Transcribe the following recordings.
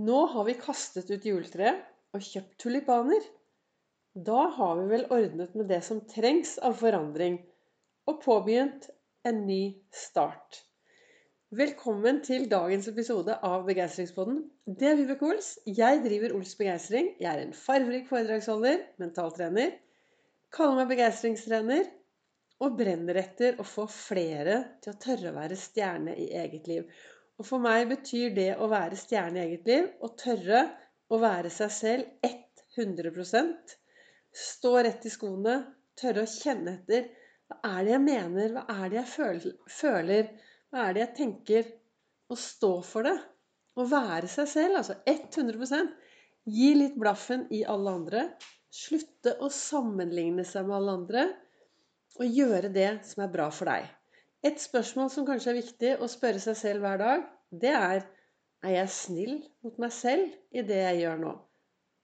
Nå har vi kastet ut juletreet og kjøpt tulipaner. Da har vi vel ordnet med det som trengs av forandring, og påbegynt en ny start. Velkommen til dagens episode av Begeistringspodden. Det er Vibeke Ols. Jeg driver Ols Begeistring. Jeg er en farverik foredragsholder, mentaltrener, kaller meg begeistringstrener og brenner etter å få flere til å tørre å være stjerne i eget liv. Og for meg betyr det å være stjerne i eget liv å tørre å være seg selv 100% Stå rett i skoene, tørre å kjenne etter. Hva er det jeg mener? Hva er det jeg føler? Hva er det jeg tenker? Å stå for det. Å være seg selv, altså 100% Gi litt blaffen i alle andre. Slutte å sammenligne seg med alle andre. Og gjøre det som er bra for deg. Et spørsmål som kanskje er viktig å spørre seg selv hver dag, det er er jeg snill mot meg selv i det jeg gjør nå?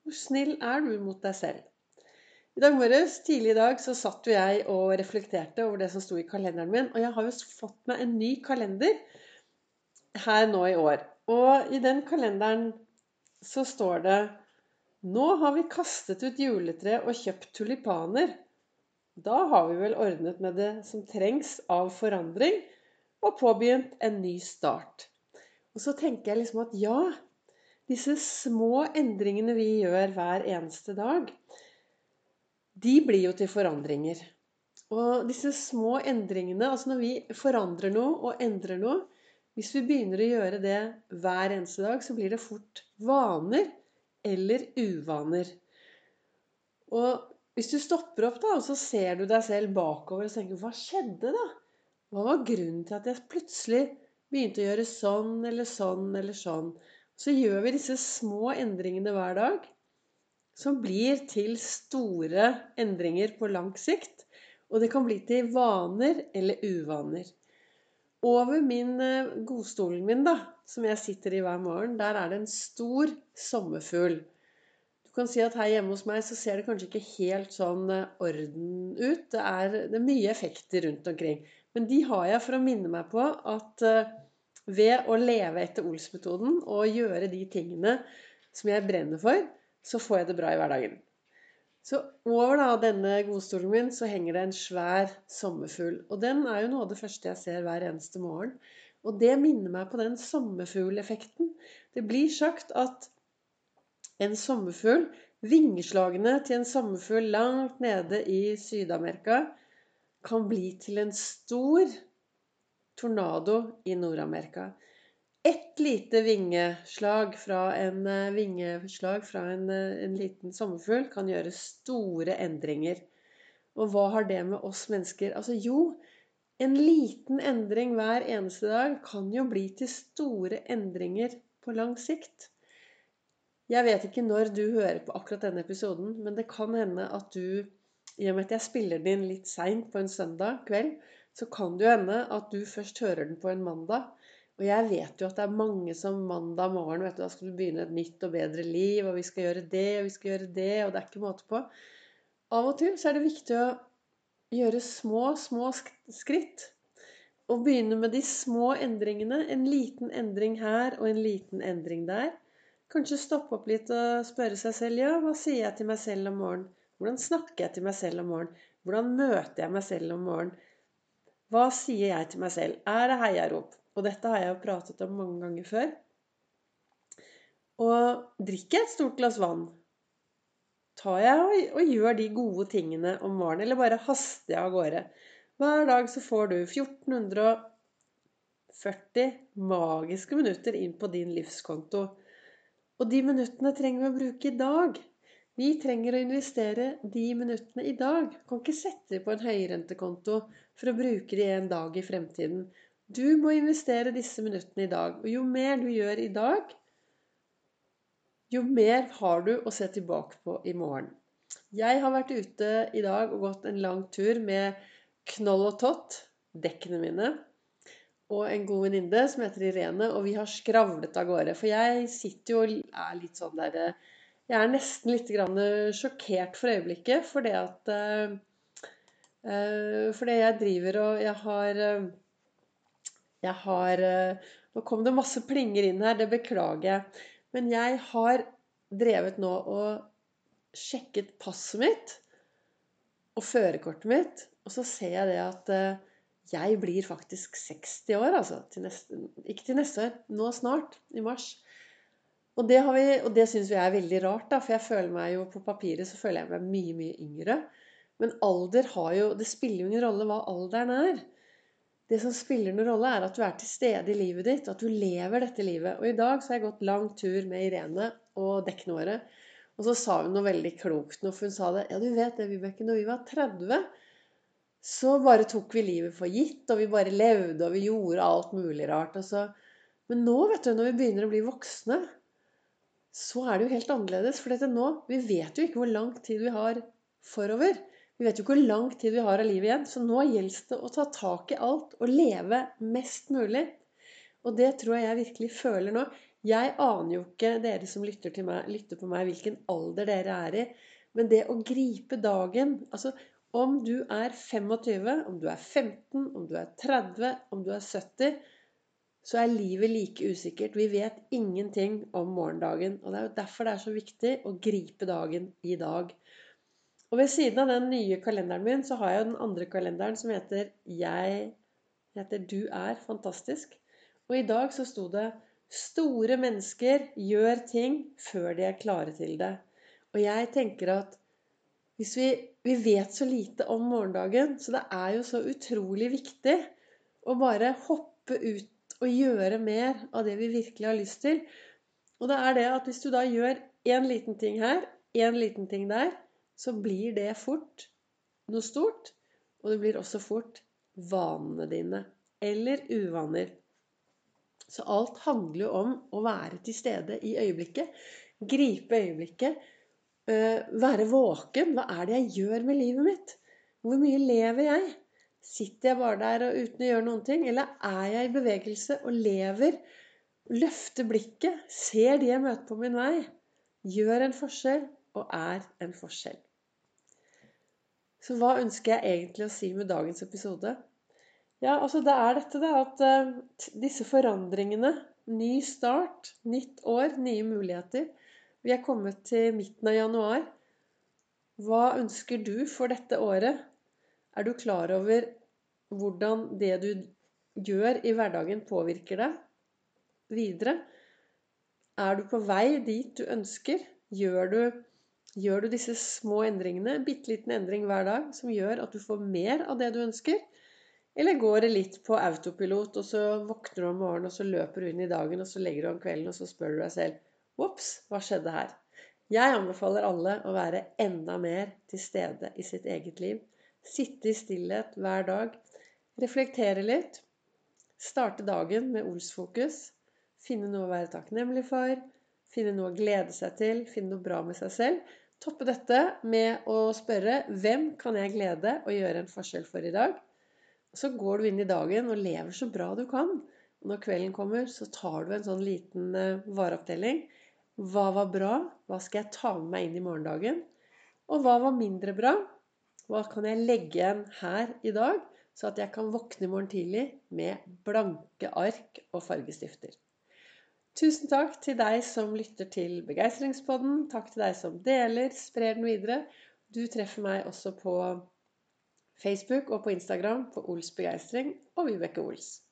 Hvor snill er du mot deg selv? I dag morges, tidlig i dag, så satt jo jeg og reflekterte over det som sto i kalenderen min. Og jeg har jo fått meg en ny kalender her nå i år. Og i den kalenderen så står det Nå har vi kastet ut juletreet og kjøpt tulipaner. Da har vi vel ordnet med det som trengs av forandring, og påbegynt en ny start. Og så tenker jeg liksom at ja, disse små endringene vi gjør hver eneste dag, de blir jo til forandringer. Og disse små endringene, altså når vi forandrer noe og endrer noe Hvis vi begynner å gjøre det hver eneste dag, så blir det fort vaner eller uvaner. Og hvis du stopper opp da, og så ser du deg selv bakover og tenker Hva skjedde, da? Hva var grunnen til at jeg plutselig begynte å gjøre sånn eller sånn eller sånn? Så gjør vi disse små endringene hver dag, som blir til store endringer på lang sikt. Og det kan bli til vaner eller uvaner. Over min eh, godstolen min, da, som jeg sitter i hver morgen, der er det en stor sommerfugl kan si at her hjemme hos meg så ser det kanskje ikke helt sånn eh, orden ut. Det er, det er mye effekter rundt omkring. Men de har jeg for å minne meg på at uh, ved å leve etter Ols-metoden og gjøre de tingene som jeg brenner for, så får jeg det bra i hverdagen. Så over da, denne godstolen min så henger det en svær sommerfugl. Og den er jo noe av det første jeg ser hver eneste morgen. Og det minner meg på den sommerfugleffekten. Det blir sagt at en sommerfugl, vingeslagene til en sommerfugl langt nede i Syd-Amerika, kan bli til en stor tornado i Nord-Amerika. Ett lite vingeslag fra en, eh, vingeslag fra en, eh, en liten sommerfugl kan gjøre store endringer. Og hva har det med oss mennesker Altså jo, en liten endring hver eneste dag kan jo bli til store endringer på lang sikt. Jeg vet ikke når du hører på akkurat denne episoden, men det kan hende at du I og med at jeg spiller den inn litt seint på en søndag kveld, så kan det jo hende at du først hører den på en mandag. Og jeg vet jo at det er mange som mandag morgen vet du, Da skal du begynne et nytt og bedre liv, og vi skal gjøre det, og vi skal gjøre det, og det er ikke måte på. Av og til så er det viktig å gjøre små, små skritt. Og begynne med de små endringene. En liten endring her og en liten endring der. Kanskje stoppe opp litt og spørre seg selv ja, hva sier jeg til meg selv om morgenen? Hvordan snakker jeg til meg selv om morgenen? Hvordan møter jeg meg selv om morgenen? Hva sier jeg til meg selv? Er det heiarop? Og dette har jeg jo pratet om mange ganger før. Og drikker jeg et stort glass vann? Tar jeg og, og gjør de gode tingene om morgenen, eller bare haster jeg av gårde? Hver dag så får du 1440 magiske minutter inn på din livskonto. Og de minuttene trenger vi å bruke i dag. Vi trenger å investere de minuttene i dag. Du kan ikke sette på en høyrentekonto for å bruke dem en dag i fremtiden. Du må investere disse minuttene i dag. Og jo mer du gjør i dag, jo mer har du å se tilbake på i morgen. Jeg har vært ute i dag og gått en lang tur med Knoll og Tott, dekkene mine og en god venninne som heter Irene, og vi har skravlet av gårde. For jeg sitter jo og er litt sånn der eh, Jeg er nesten litt grann sjokkert for øyeblikket, fordi at uh, Fordi jeg driver og Jeg har Jeg har Nå kom det masse plinger inn her, det beklager jeg. Men jeg har drevet nå og sjekket passet mitt og førerkortet mitt, og så ser jeg det at eh, jeg blir faktisk 60 år, altså. Til neste, ikke til neste år, nå snart. I mars. Og det, vi, det syns vi er veldig rart, da, for jeg føler meg jo på papiret så føler jeg meg mye, mye yngre. Men alder har jo Det spiller jo ingen rolle hva alderen er. Det som spiller noen rolle, er at du er til stede i livet ditt, at du lever dette livet. Og i dag så har jeg gått lang tur med Irene og dekkene. Og så sa hun noe veldig klokt nå, for hun sa det. Ja, du vet det, Vibeke, når vi var 30, så bare tok vi livet for gitt, og vi bare levde, og vi gjorde alt mulig rart. Så, men nå, vet du, når vi begynner å bli voksne, så er det jo helt annerledes. For dette nå, vi vet jo ikke hvor lang tid vi har forover. Vi vet jo ikke hvor lang tid vi har av livet igjen. Så nå gjelder det å ta tak i alt og leve mest mulig. Og det tror jeg jeg virkelig føler nå. Jeg aner jo ikke, dere som lytter, meg, lytter, på meg, hvilken alder dere er i. Men det å gripe dagen altså Om du er 25, om du er 15, om du er 30, om du er 70, så er livet like usikkert. Vi vet ingenting om morgendagen. Og det er jo derfor det er så viktig å gripe dagen i dag. Og ved siden av den nye kalenderen min, så har jeg jo den andre kalenderen som heter Jeg heter Du er fantastisk. Og i dag så sto det Store mennesker gjør ting før de er klare til det. Og jeg tenker at hvis vi, vi vet så lite om morgendagen, så det er jo så utrolig viktig å bare hoppe ut og gjøre mer av det vi virkelig har lyst til. Og det er det at hvis du da gjør én liten ting her, én liten ting der, så blir det fort noe stort. Og det blir også fort vanene dine. Eller uvaner. Så alt handler jo om å være til stede i øyeblikket. Gripe øyeblikket. Eh, være våken. Hva er det jeg gjør med livet mitt? Hvor mye lever jeg? Sitter jeg bare der og uten å gjøre noen ting? Eller er jeg i bevegelse og lever? Løfter blikket? Ser de jeg møter på min vei? Gjør en forskjell og er en forskjell. Så hva ønsker jeg egentlig å si med dagens episode? Ja, altså det er dette, da. At uh, disse forandringene Ny start, nytt år, nye muligheter. Vi er kommet til midten av januar. Hva ønsker du for dette året? Er du klar over hvordan det du gjør i hverdagen, påvirker deg videre? Er du på vei dit du ønsker? Gjør du, gjør du disse små endringene, bitte liten endring hver dag, som gjør at du får mer av det du ønsker? Eller går det litt på autopilot, og så våkner du om morgenen, og så løper du inn i dagen, og så legger du om kvelden, og så spør du deg selv Ops, hva skjedde her? Jeg anbefaler alle å være enda mer til stede i sitt eget liv. Sitte i stillhet hver dag. Reflektere litt. Starte dagen med Ols-fokus. Finne noe å være takknemlig for. Finne noe å glede seg til. Finne noe bra med seg selv. Toppe dette med å spørre hvem kan jeg glede og gjøre en forskjell for i dag? Så går du inn i dagen og lever så bra du kan. Når kvelden kommer, så tar du en sånn liten vareoppdeling. vareopptelling. Hva var bra? Hva skal jeg ta med meg inn i morgendagen? Og hva var mindre bra? Hva kan jeg legge igjen her i dag, så at jeg kan våkne i morgen tidlig med blanke ark og fargestifter? Tusen takk til deg som lytter til Begeistringspodden. Takk til deg som deler, sprer den videre. Du treffer meg også på Facebook og på Instagram på Ols Begeistring og Vibeke Ols.